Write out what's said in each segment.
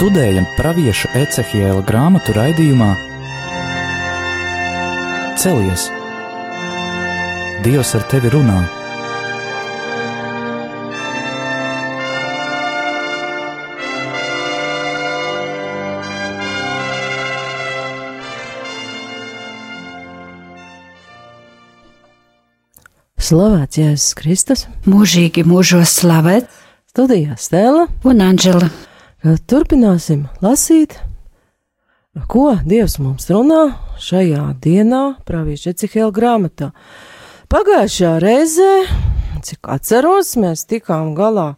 Studējam pravieša Ecehiela grāmatu raidījumā Celies! Dievs ar tevi runā! Slavēts Jēzus Kristus, mūžīgi mūžos slavēt, studijā Stēla un Anģela. Turpināsim lasīt, ko Dievs mums runā šajā dienā, pravieša Ecihela grāmatā. Pagājušajā reizē, cik atceros, mēs tikām galā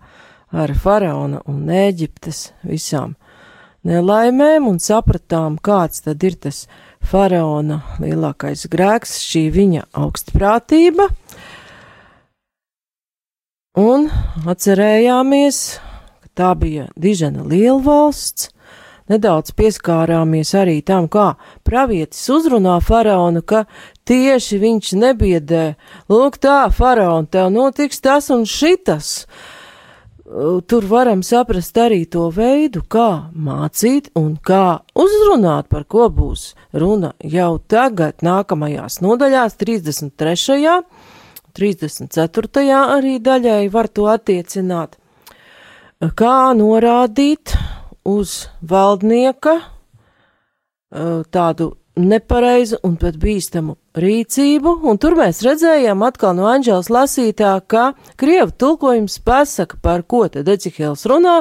ar faraona un Ēģiptes visām nelaimēm un sapratām, kāds tad ir tas faraona lielākais grēks, šī viņa augstprātība. Un atcerējāmies, tā bija dižena lielvalsts, nedaudz pieskārāmies arī tam, kā pravietis uzrunā faraonu, ka tieši viņš nebiedē, lūk tā, faraon, tev notiks tas un šitas. Tur varam saprast arī to veidu, kā mācīt un kā uzrunāt, par ko būs runa jau tagad, nākamajās nodaļās, 33. 34. arī daļai var to attiecināt. Kā norādīt uz valdnieka tādu nepareizu un pat bīstamu rīcību, un tur mēs redzējām atkal no Anģēlas lasītā, ka Krievu tulkojums pasaka, par ko tad Ecihēls runā,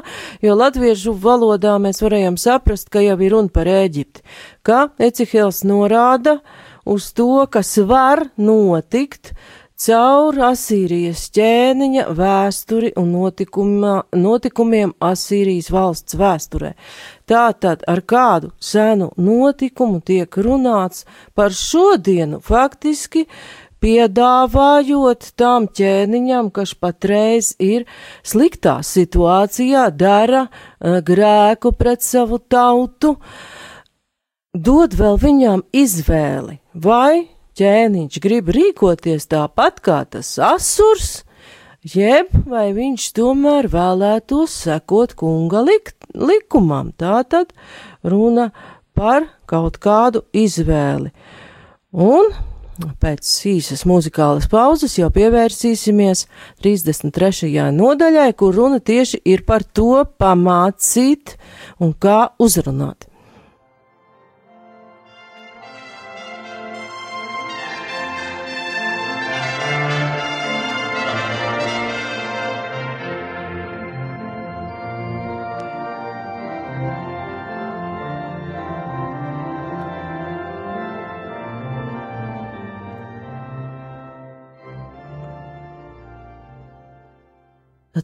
jo latviešu valodā mēs varējām saprast, ka jau ir runa par Ēģipti, ka Ecihēls norāda uz to, kas var notikt, caur Asīrijas ķēniņa vēsturi un notikumiem Asīrijas valsts vēsturē. Tātad ar kādu senu notikumu tiek runāts par šodienu faktiski piedāvājot tam ķēniņam, kas patreiz ir sliktā situācijā, dara grēku pret savu tautu, dod vēl viņām izvēli, vai ķēniņš grib rīkoties tāpat kā tas asurs, jeb vai viņš tomēr vēlētos sekot kunga lik likumam. Tātad runa par kaut kādu izvēli. Un pēc īsas muzikālas pauzes jau pievērsīsimies 33. nodaļai, kur runa tieši ir par to pamācīt un kā uzrunāt.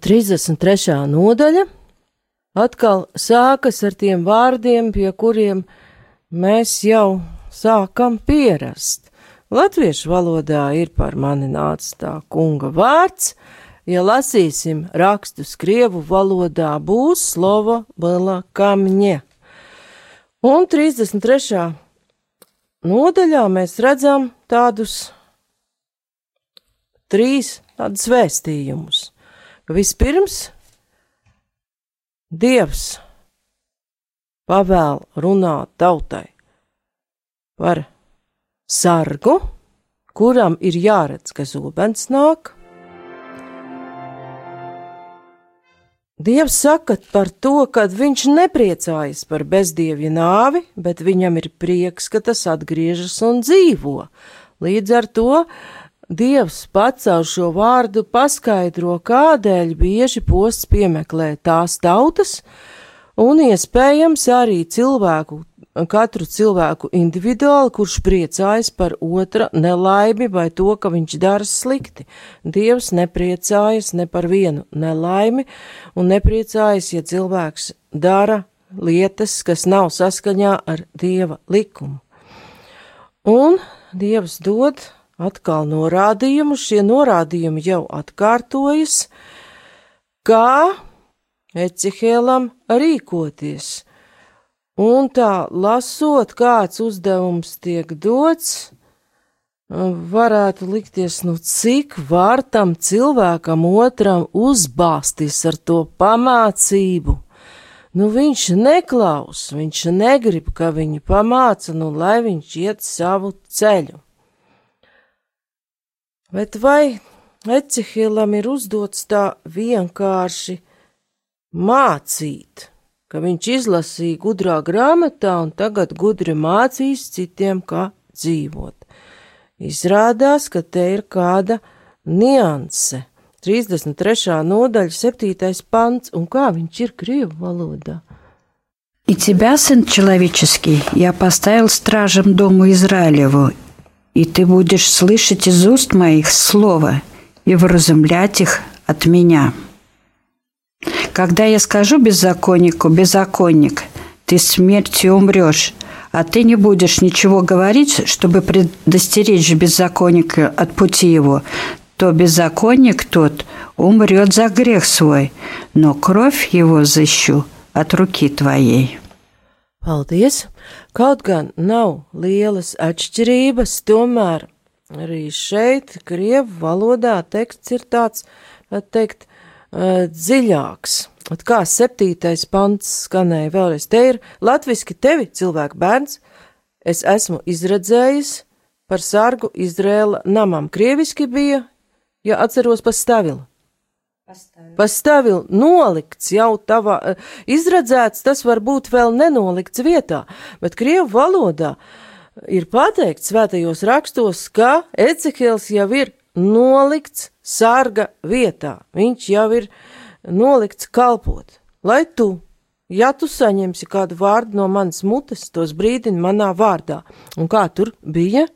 33. nodaļa atkal sākas ar tiem vārdiem, pie kuriem mēs jau sākam pierast. Latviešu valodā ir par mani nācis tā kunga vārds, ja lasīsim rakstus krievu valodā būs slova bela kamņa. Un 33. nodaļā mēs redzam tādus trīs tādus vēstījumus. Vispirms Dievs pavēl runāt tautai par sargu, kuram ir jāredz, ka zobens nāk. Dievs saka par to, ka viņš nepriecājas par bezdievju nāvi, bet viņam ir prieks, ka tas atgriežas un dzīvo. Līdz ar to Dievs pats ar šo vārdu paskaidro, kādēļ bieži posts piemeklē tās tautas, un iespējams arī cilvēku, katru cilvēku individuāli, kurš priecājas par otra nelaimi vai to, ka viņš dara slikti. Dievs nepriecājas ne par vienu nelaimi, un nepriecājas, ja cilvēks dara lietas, kas nav saskaņā ar Dieva likumu. Un Dievs dod atkal norādījumus, šie norādījumi jau atkārtojas, kā Ecihēlam rīkoties. Un tā lasot, kāds uzdevums tiek dots, varētu likties, nu cik var tam cilvēkam otram uzbāzties ar to pamācību. nu viņš neklaus, viņš negrib, ka viņi pamāca, nu lai viņš iet savu ceļu. Bet vai Ecihilam ir uzdots tā vienkārši mācīt, ka viņš izlasīja gudrā grāmatā un tagad gudri mācīs citiem, kā dzīvot? Izrādās, ka te ir kāda nianse. 33. nodaļa, 7. pants, un kā viņš ir Krievu valodā. И тебя, сын человеческий, я поставил стражем дому Израилеву, и ты будешь слышать из уст моих слово и вразумлять их от меня. Когда я скажу беззаконнику, беззаконник, ты смертью умрешь, а ты не будешь ничего говорить, чтобы предостеречь беззаконника от пути его, то беззаконник тот умрет за грех свой, но кровь его защу от руки твоей. Paldies! Kaut gan nav lielas atšķirības, tomēr arī šeit, krievu valodā, teksts ir tāds, teikt, dziļāks. At kā septītais pants skanēja vēlreiz, te ir latviski tevi, cilvēku bērns, es esmu izredzējis par sargu Izrēla namam. Krieviski bija, ja atceros pa stavilu. Pastāvil nolikts jau tavā, izredzēts, tas var būt vēl nenolikts vietā, bet krievu valodā ir pateikts svētajos rakstos, ka Ecehils jau ir nolikts sarga vietā, viņš jau ir nolikts kalpot, lai tu, ja tu saņemsi kādu vārdu no manas mutes, tos brīdini manā vārdā. Un kā tur bija?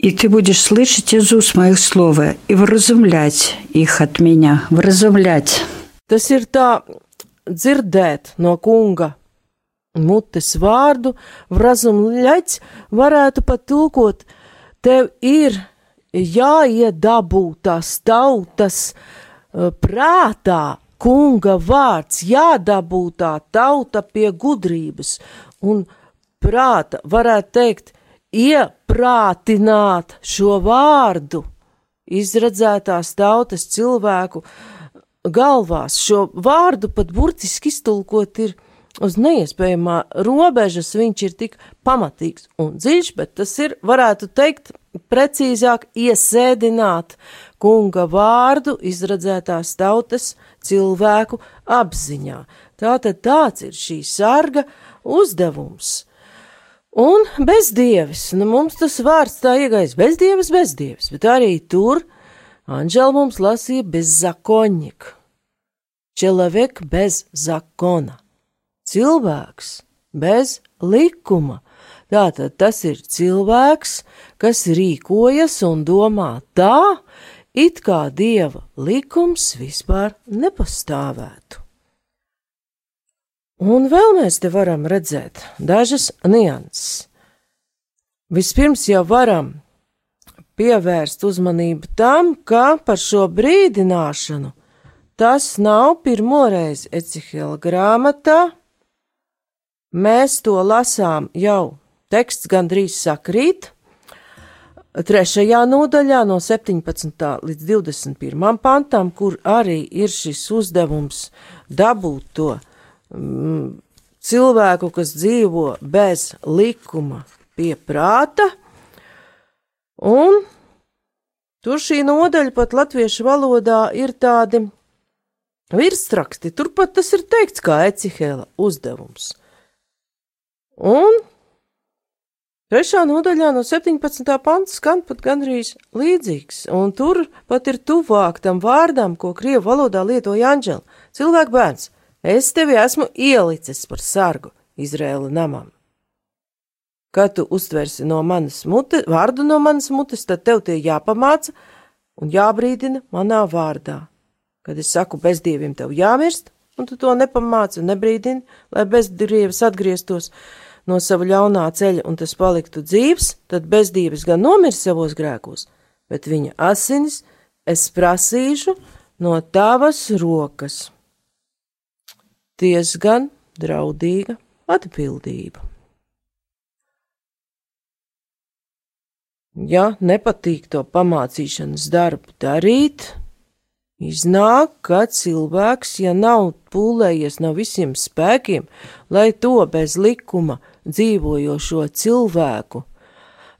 И ты будешь слышать из уст моих слова и вразумлять их от меня, вразумлять. Tas ir tā dzirdēt no kunga mutes vārdu, vrazumļaļs varētu pat tulkot, tev ir jāiedabū tās tautas uh, prātā, kunga vārds, jādabū tā tauta pie gudrības un prāta, varētu teikt, ieprātināt šo vārdu izredzētās tautas cilvēku galvās. Šo vārdu pat burtiski iztulkot ir uz neiespējamā robežas, viņš ir tik pamatīgs un dziļš, bet tas ir, varētu teikt, precīzāk iesēdināt kunga vārdu izredzētās tautas cilvēku apziņā. Tātad tāds ir šī sarga uzdevums. Un bezdievis, nu mums tas vārds tā iegais bezdievis, bezdievis, bet arī tur Anģela mums lasīja bez zakoņika. Čelavek bez zakona. Cilvēks bez likuma. Tātad tas ir cilvēks, kas rīkojas un domā tā, it kā dieva likums vispār nepastāvētu. Un vēl mēs te varam redzēt dažas nianses. Vispirms jau varam pievērst uzmanību tam, ka par šo brīdināšanu tas nav pirmoreiz Ecihela grāmatā. Mēs to lasām jau teksts gandrīz sakrīt. Trešajā nodaļā no 17. līdz 21. pantam, kur arī ir šis uzdevums dabūt to cilvēku, kas dzīvo bez likuma pie prāta, un tur šī nodaļa pat latviešu valodā ir tādi virsraksti, turpat tas ir teikts kā Ecihēla uzdevums. Un Trešā nodaļā no 17. panta skan pat gandrīz līdzīgs, un tur pat ir tuvāk tam vārdam, ko krievu valodā lietoja Anģela - cilvēku bērns. Es tevi esmu ielicis par sargu Izrēla namam. Kad tu uztversi no manas mutes, vārdu no manas mutes, tad tev tie jāpamāca un jābrīdina manā vārdā. Kad es saku bezdieviem tev jāmirst, un tu to nepamāci un nebrīdini, lai bezdievs atgrieztos no sava ļaunā ceļa un tas paliktu dzīves, tad bezdievis gan nomirs savos grēkos, bet viņa asinis es prasīšu no tavas rokas diezgan draudīga atbildība. Ja nepatīk to pamācīšanas darbu darīt, Iznāk, ka cilvēks, ja nav pūlējies no visiem spēkiem, lai to bez likuma dzīvojošo cilvēku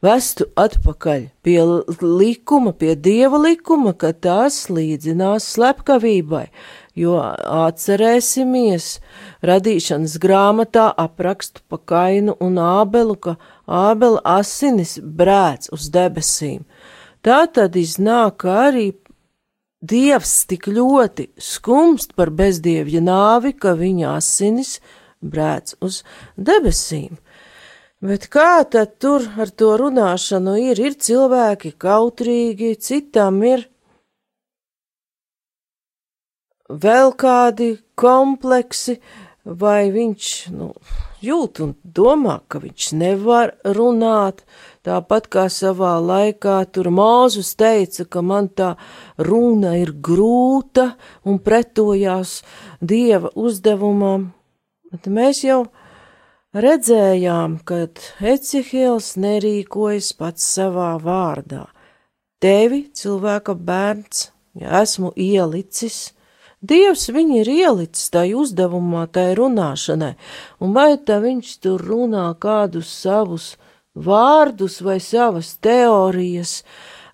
vestu atpakaļ pie likuma, pie dieva likuma, ka tas līdzinās slepkavībai, jo atcerēsimies radīšanas grāmatā aprakstu pa kainu un ābelu, ka ābela asinis brēc uz debesīm. Tā tad iznāk arī Dievs tik ļoti skumst par bezdievja nāvi, ka viņa asinis brēc uz debesīm. Bet kā tad tur ar to runāšanu ir? Ir cilvēki kautrīgi, citam ir vēl kādi kompleksi, vai viņš nu, jūt un domā, ka viņš nevar runāt, tāpat kā savā laikā tur Mūzus teica, ka man tā runa ir grūta un pretojās dieva uzdevumam, bet mēs jau redzējām, kad Ecihils nerīkojas pats savā vārdā. Tevi, cilvēka bērns, ja esmu ielicis, Dievs viņu ir ielicis tai uzdevumā, tai runāšanai, un vai tā viņš tur runā kādus savus vārdus vai savas teorijas,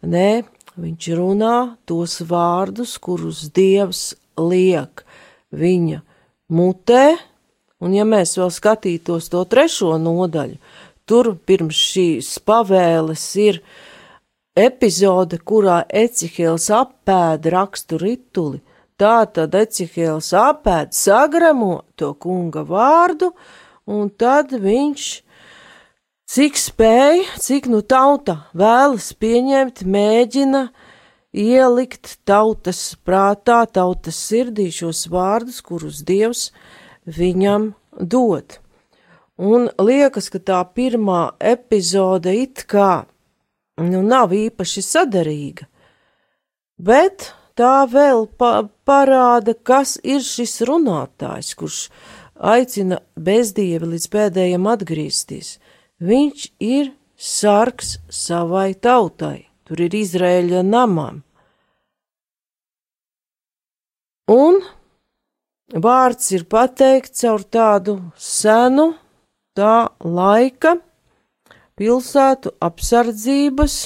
nē, viņš runā tos vārdus, kurus Dievs liek viņa mutē, un ja mēs vēl skatītos to trešo nodaļu, tur pirms šīs pavēles ir epizode, kurā Ecihēls apēda rakstu rituli, Tā tad Ecihēls apēd sagramo to kunga vārdu, un tad viņš, cik spēj, cik nu tauta vēlas pieņemt, mēģina ielikt tautas prātā, tautas sirdī šos vārdus, kurus Dievs viņam dod. Un liekas, ka tā pirmā epizode it kā nu, nav īpaši sadarīga, bet tā vēl pa parāda, kas ir šis runātājs, kurš aicina bezdievi līdz pēdējiem atgriezties. Viņš ir sargs savai tautai, tur ir Izraēļa namām. Un vārds ir pateikts caur tādu senu, tā laika pilsētu apsardzības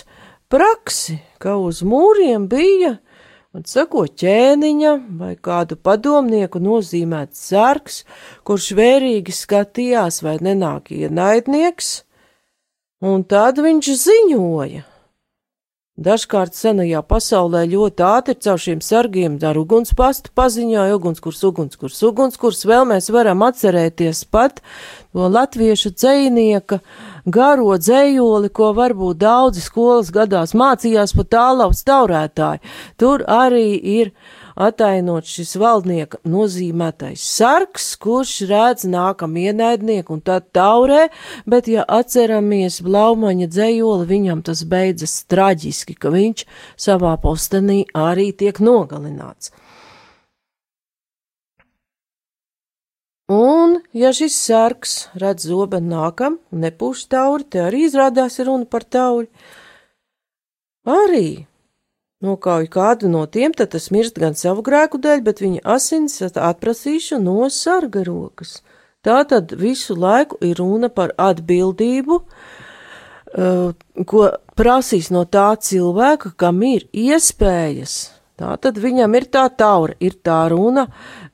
praksi, ka uz mūriem bija un sako ķēniņa vai kādu padomnieku nozīmēts sargs, kurš vērīgi skatījās, vai nenāk ienaidnieks, un tad viņš ziņoja. Dažkārt senajā pasaulē ļoti ātri caur šiem sargiem ar ugunspastu paziņoja ugunskurs, ugunskurs, ugunskurs, vēl mēs varam atcerēties pat to latviešu dzējnieka, uh, garo dzējoli, ko varbūt daudzi skolas gadās mācījās pat tālaus taurētāji. Tur arī ir atainot šis valdnieka nozīmētais sargs, kurš redz nākam ienaidnieku un tad taurē, bet ja atceramies Blaumaņa dzējoli, viņam tas beidzas traģiski, ka viņš savā postenī arī tiek nogalināts. Un, ja šis sargs redz zobenu nākam un nepūš tauri, te arī izrādās runa par tauri. Arī nokauj kādu no tiem, tad tas mirst gan savu grēku dēļ, bet viņa asins atprasīšu no sarga rokas. Tā tad visu laiku ir runa par atbildību, uh, ko prasīs no tā cilvēka, kam ir iespējas Tā tad viņam ir tā taura, ir tā runa,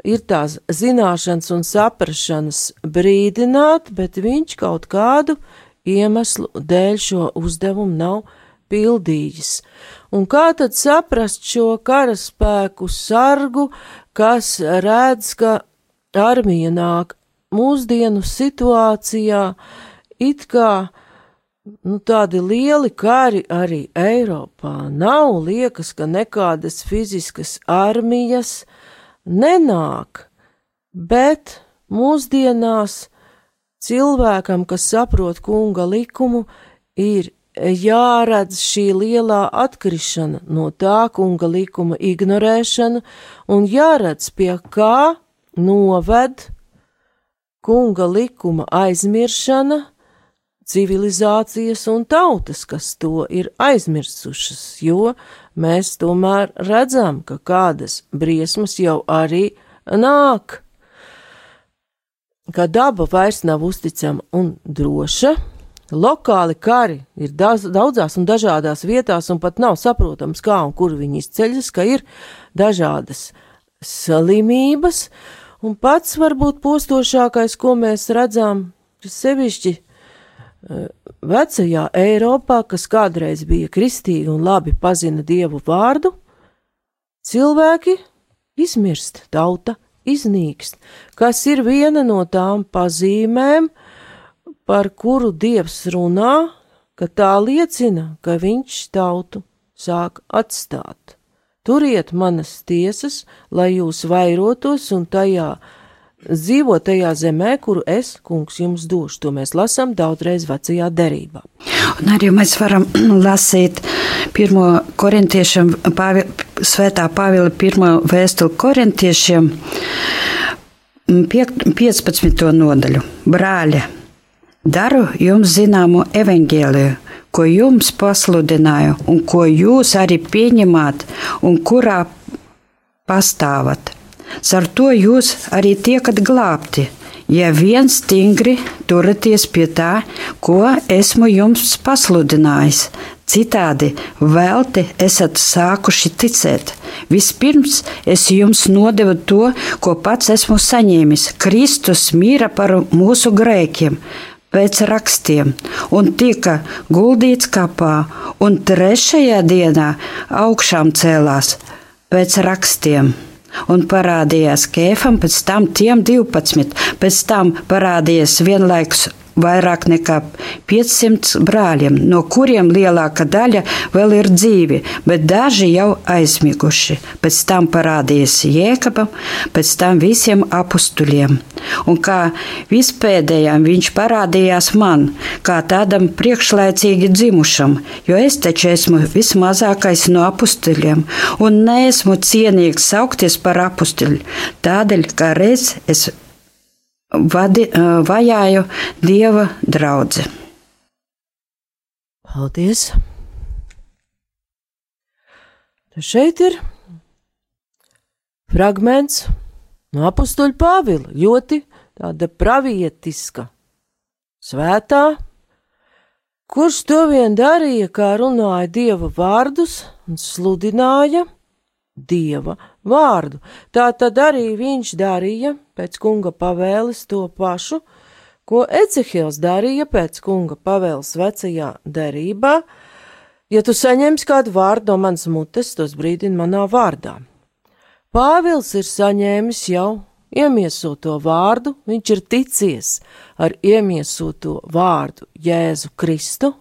ir tās zināšanas un saprašanas brīdināt, bet viņš kaut kādu iemeslu dēļ šo uzdevumu nav pildījis. Un kā tad saprast šo karaspēku sargu, kas redz, ka armija nāk mūsdienu situācijā, it kā nu, tādi lieli kari arī Eiropā nav. Liekas, ka nekādas fiziskas armijas nenāk, bet mūsdienās cilvēkam, kas saprot kunga likumu, ir jāredz šī lielā atkrišana no tā kunga likuma ignorēšana un jāredz, pie kā noved kunga likuma aizmiršana, civilizācijas un tautas, kas to ir aizmirsušas, jo mēs tomēr redzam, ka kādas briesmas jau arī nāk, ka daba vairs nav uzticama un droša. Lokāli kari ir daudz, daudzās un dažādās vietās, un pat nav saprotams, kā un kur viņi izceļas, ka ir dažādas slimības, un pats varbūt postošākais, ko mēs redzam, sevišķi eh, vecajā Eiropā, kas kādreiz bija kristīgi un labi pazina dievu vārdu, cilvēki izmirst, tauta iznīkst, kas ir viena no tām pazīmēm, par kuru dievs runā, ka tā liecina, ka viņš tautu sāk atstāt. Turiet manas tiesas, lai jūs vairotos un tajā dzīvo tajā zemē, kuru es, kungs, jums došu. To mēs lasām daudzreiz vecajā derībā. Un arī mēs varam lasīt pirmo korintiešiem, pāvi, svētā Pāvila pirmo vēstuli korintiešiem, 15. nodaļu. Brāļa, daru jums zināmu evaņģēliju, ko jums pasludināju, un ko jūs arī pieņemat, un kurā pastāvat Ar to jūs arī tiekat glābti, ja vien stingri turaties pie tā, ko esmu jums pasludinājis. Citādi velti esat sākuši ticēt. Vispirms es jums nodevu to, ko pats esmu saņēmis. Kristus mīra par mūsu grēkiem, pēc rakstiem, un tika guldīts kapā, un trešajā dienā augšām cēlās pēc rakstiem un parādījās Kēfam, pēc tam tiem 12, pēc tam parādījās vienlaikus vairāk nekā 500 brāļiem, no kuriem lielākā daļa vēl ir dzīvi, bet daži jau aizmiguši. Pēc tam parādījās Jēkabam, pēc tam visiem apstuļiem. Un kā vispēdējām viņš parādījās man, kā tādam priekšlaicīgi dzimušam, jo es taču esmu vismazākais no apstuļiem un neesmu cienīgs saukties par apstuļu, tādēļ, ka reiz es vadi, vajāju dieva draugu. Paldies! Tad šeit ir fragments no apakstuļa Pāvila, ļoti tāda pravietiska, svētā, kurš to vien darīja, kā runāja dieva vārdus un sludināja dieva vārdu. Tā tad arī viņš darīja pēc kunga pavēles to pašu, ko Ecehils darīja pēc kunga pavēles vecajā derībā. Ja tu saņemsi kādu vārdu no manas mutes, tos brīdini manā vārdā. Pāvils ir saņēmis jau iemiesoto vārdu, viņš ir ticies ar iemiesoto vārdu Jēzu Kristu,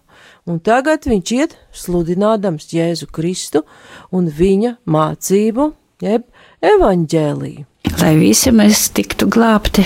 un tagad viņš iet sludinādams Jēzu Kristu un viņa mācību, jeb evaņģēliju. Lai visi mēs tiktu glābti.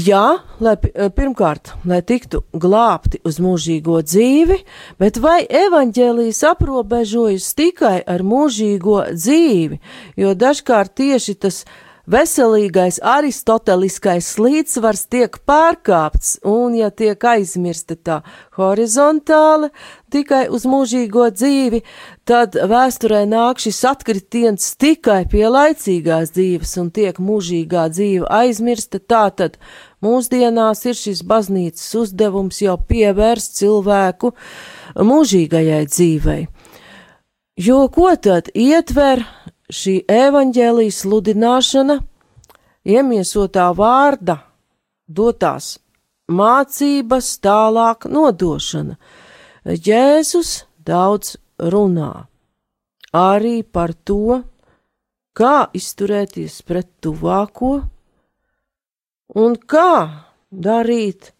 Jā, lai pirmkārt, lai tiktu glābti uz mūžīgo dzīvi, bet vai evaņģēlijas aprobežojas tikai ar mūžīgo dzīvi, jo dažkārt tieši tas ir veselīgais aristoteliskais līdzsvars tiek pārkāpts, un ja tiek aizmirsta tā horizontāli tikai uz mūžīgo dzīvi, tad vēsturē nāk šis atkritiens tikai pie laicīgās dzīves un tiek mūžīgā dzīve aizmirsta, tātad mūsdienās ir šis baznīcas uzdevums jau pievērst cilvēku mūžīgajai dzīvei. Jo ko tad ietver šī evaņģēlijas sludināšana, iemiesotā vārda, dotās mācības tālāk nodošana. Jēzus daudz runā arī par to, kā izturēties pret tuvāko un kā darīt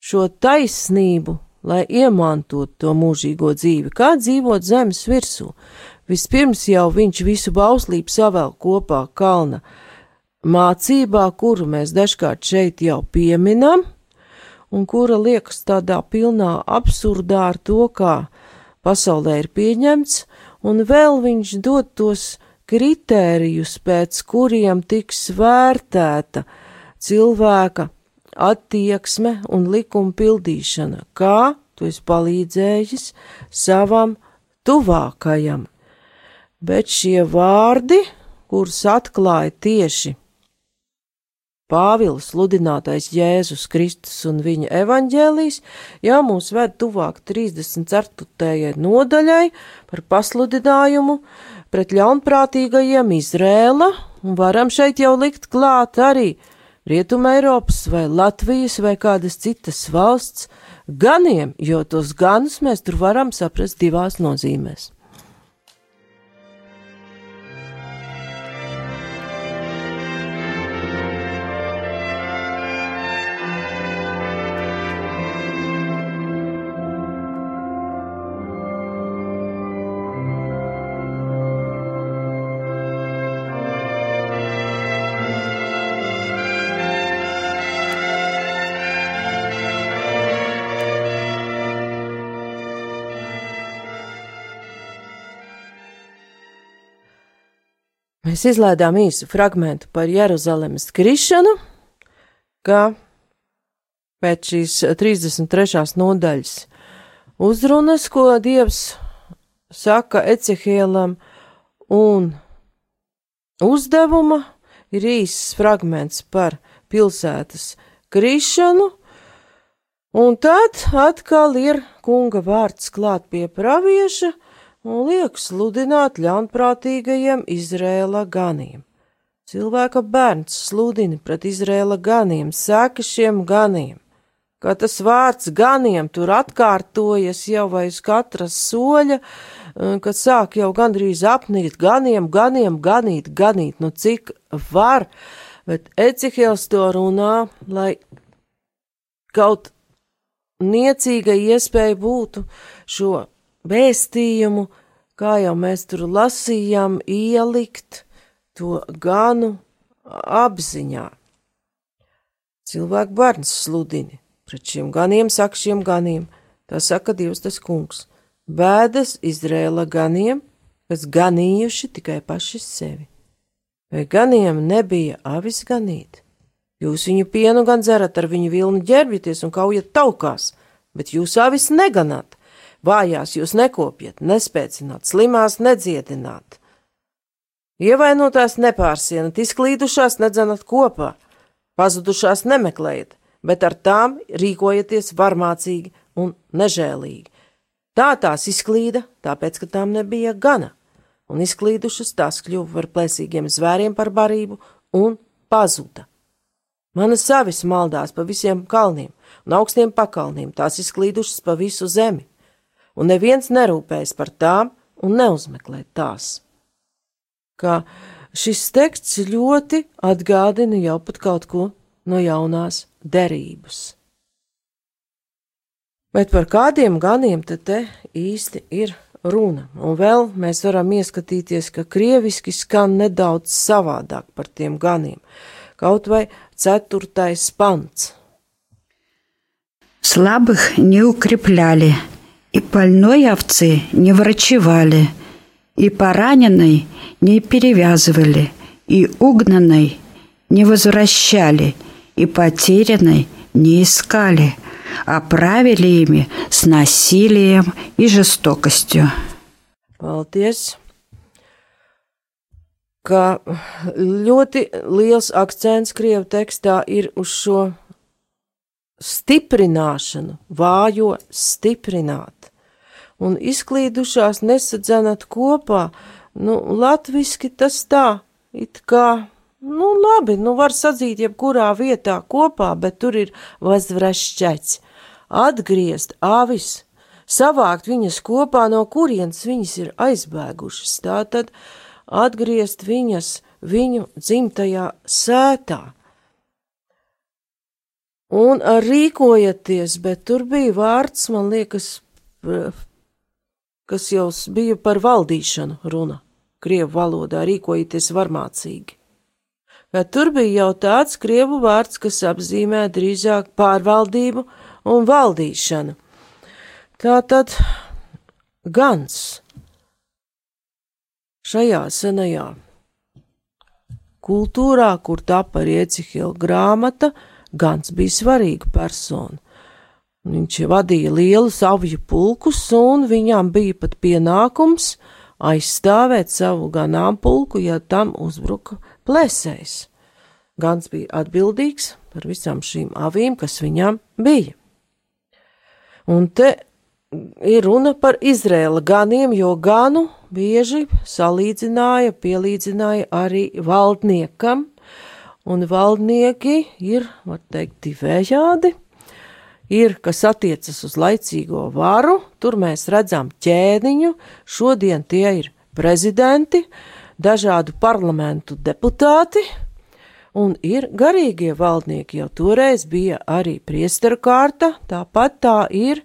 šo taisnību, lai iemantotu to mūžīgo dzīvi, kā dzīvot zemes virsū, Vispirms jau viņš visu bauslību savēl kopā kalna mācībā, kuru mēs dažkārt šeit jau pieminam, un kura liekas tādā pilnā absurdā ar to, kā pasaulē ir pieņemts, un vēl viņš dod tos kritērijus, pēc kuriem tiks vērtēta cilvēka attieksme un likuma pildīšana, kā tu esi palīdzējis savam tuvākajam, bet šie vārdi, kurus atklāja tieši Pāvila sludinātais Jēzus Kristus un viņa evaņģēlijas, jau mūs ved tuvāk 34. nodaļai par pasludinājumu pret ļaunprātīgajiem Izrēla, un varam šeit jau likt klāt arī Rietuma Eiropas vai Latvijas vai kādas citas valsts ganiem, jo tos ganus mēs tur varam saprast divās nozīmēs. Mēs izlaidām īsu fragment par Jeruzalemes krišanu, ka pēc šīs 33. nodaļas uzrunas, ko Dievs saka Ecehielam, un uzdevuma ir īsts fragments par pilsētas krišanu, un tad atkal ir kunga vārds klāt pie pravieša, un liek sludināt ļaunprātīgajiem Izrēla ganiem. Cilvēka bērns sludina pret Izrēla ganiem, sēka šiem ganiem. Kā tas vārds ganiem tur atkārtojas jau vai uz katras soļa, eh, kad sāk jau gandrīz apnīt ganiem, ganiem, ganīt, ganīt, nu cik var, bet Ecihels to runā, lai kaut niecīga iespēja būtu šo vēstījumu, kā jau mēs tur lasījām, ielikt to ganu apziņā. Cilvēku bērns sludini pret šiem ganiem, saka šiem ganiem, tā saka Dievs tas kungs, bēdas Izrēla ganiem, kas ganījuši tikai paši sevi. Vai ganiem nebija avis ganīt? Jūs viņu pienu gan dzerat, ar viņu vilnu ģērbjaties un kaujat taukās, bet jūs avis neganāt. Vājās jūs nekopjat, nespēcināt, slimās nedziedināt. Ievainotās nepārsienat, izklīdušās nedzenat kopā, pazudušās nemeklējat, bet ar tām rīkojieties varmācīgi un nežēlīgi. Tā tās izklīda, tāpēc, ka tām nebija gana, un izklīdušas tās kļuva par plēsīgiem zvēriem par barību un pazuda. Manas savis maldās pa visiem kalniem un augstiem pakalniem, tās izklīdušas pa visu zemi un neviens nerūpējas par tām un neuzmeklē tās. Kā šis teksts ļoti atgādina jau pat kaut ko no jaunās derības. Bet par kādiem ganiem te, te īsti ir runa, un vēl mēs varam ieskatīties, ka krieviski skan nedaudz savādāk par tiem ganiem, kaut vai ceturtais pants. Слабых не укрепляли, И больной овцы не врачевали, и пораненной не перевязывали, и угнанной не возвращали, и потерянной не искали, а правили ими с насилием и жестокостью. Paldies! Ka ļoti liels akcents Krievu tekstā ir uz šo stiprināšanu, vājo stiprināt un izklīdušās nesadzenat kopā, nu, latviski tas tā, it kā, nu, labi, nu, var sadzīt jebkurā vietā kopā, bet tur ir vazvrašķets, atgriezt avis, savākt viņas kopā, no kurienes viņas ir aizbēgušas, tātad atgriezt viņas viņu dzimtajā sētā. Un rīkojieties, bet tur bija vārds, man liekas, kas jau bija par valdīšanu runa, krievu valodā rīkojieties varmācīgi. Bet tur bija jau tāds krievu vārds, kas apzīmē drīzāk pārvaldību un valdīšanu. Tā tad gans šajā senajā kultūrā, kur tapa Riecihila grāmata, gans bija svarīga persona. Viņš vadīja lielus avju pulkus, un viņam bija pat pienākums aizstāvēt savu ganāmpulku, ja tam uzbruka plēsējs. Gans bija atbildīgs par visām šīm avīm, kas viņam bija. Un te ir runa par Izrēla ganiem, jo ganu bieži salīdzināja, pielīdzināja arī valdniekam, un valdnieki ir, var teikt, divējādi. Ir, kas attiecas uz laicīgo varu, tur mēs redzam ķēniņu, šodien tie ir prezidenti, dažādu parlamentu deputāti, un ir garīgie valdnieki, jo toreiz bija arī priesteru kārta, tāpat tā ir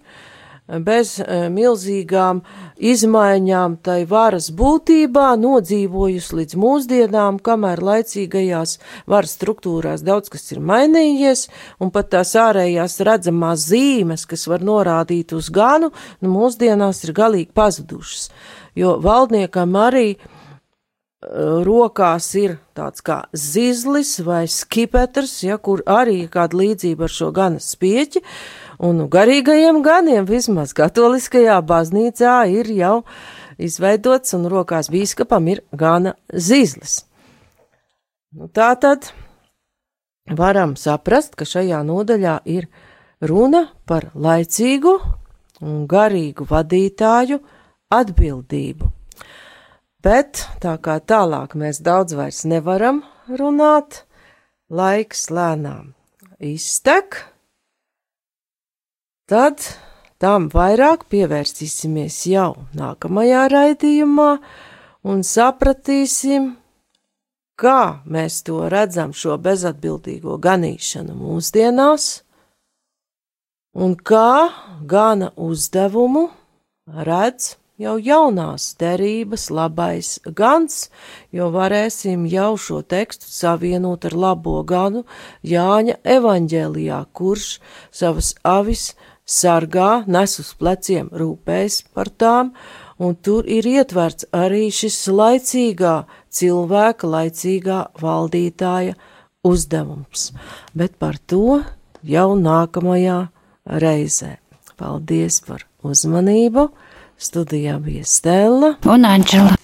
bez e, milzīgām izmaiņām tai varas būtībā nodzīvojusi līdz mūsdienām, kamēr laicīgajās varas struktūrās daudz kas ir mainījies, un pat tās ārējās redzamās zīmes, kas var norādīt uz ganu, nu mūsdienās ir galīgi pazudušas, jo valdniekam arī uh, rokās ir tāds kā zizlis vai skipetrs, ja, kur arī ir kāda līdzība ar šo gana spieķi, un nu, garīgajiem ganiem vismaz katoliskajā baznīcā ir jau izveidots, un rokās bīskapam ir gana zizlis. Nu, tā tad varam saprast, ka šajā nodaļā ir runa par laicīgu un garīgu vadītāju atbildību. Bet tā kā tālāk mēs daudz vairs nevaram runāt, laiks lēnām iztek, tad tam vairāk pievērsīsimies jau nākamajā raidījumā un sapratīsim, kā mēs to redzam, šo bezatbildīgo ganīšanu mūsdienās, un kā gana uzdevumu redz jau jaunās derības labais gans, jo varēsim jau šo tekstu savienot ar labo ganu Jāņa evaņģēlijā, kurš savas avis sargā, nes uz pleciem, rūpējas par tām, un tur ir ietverts arī šis laicīgā cilvēka, laicīgā valdītāja uzdevums, bet par to jau nākamajā reizē. Paldies par uzmanību! Studijā bija Stela un Anģela.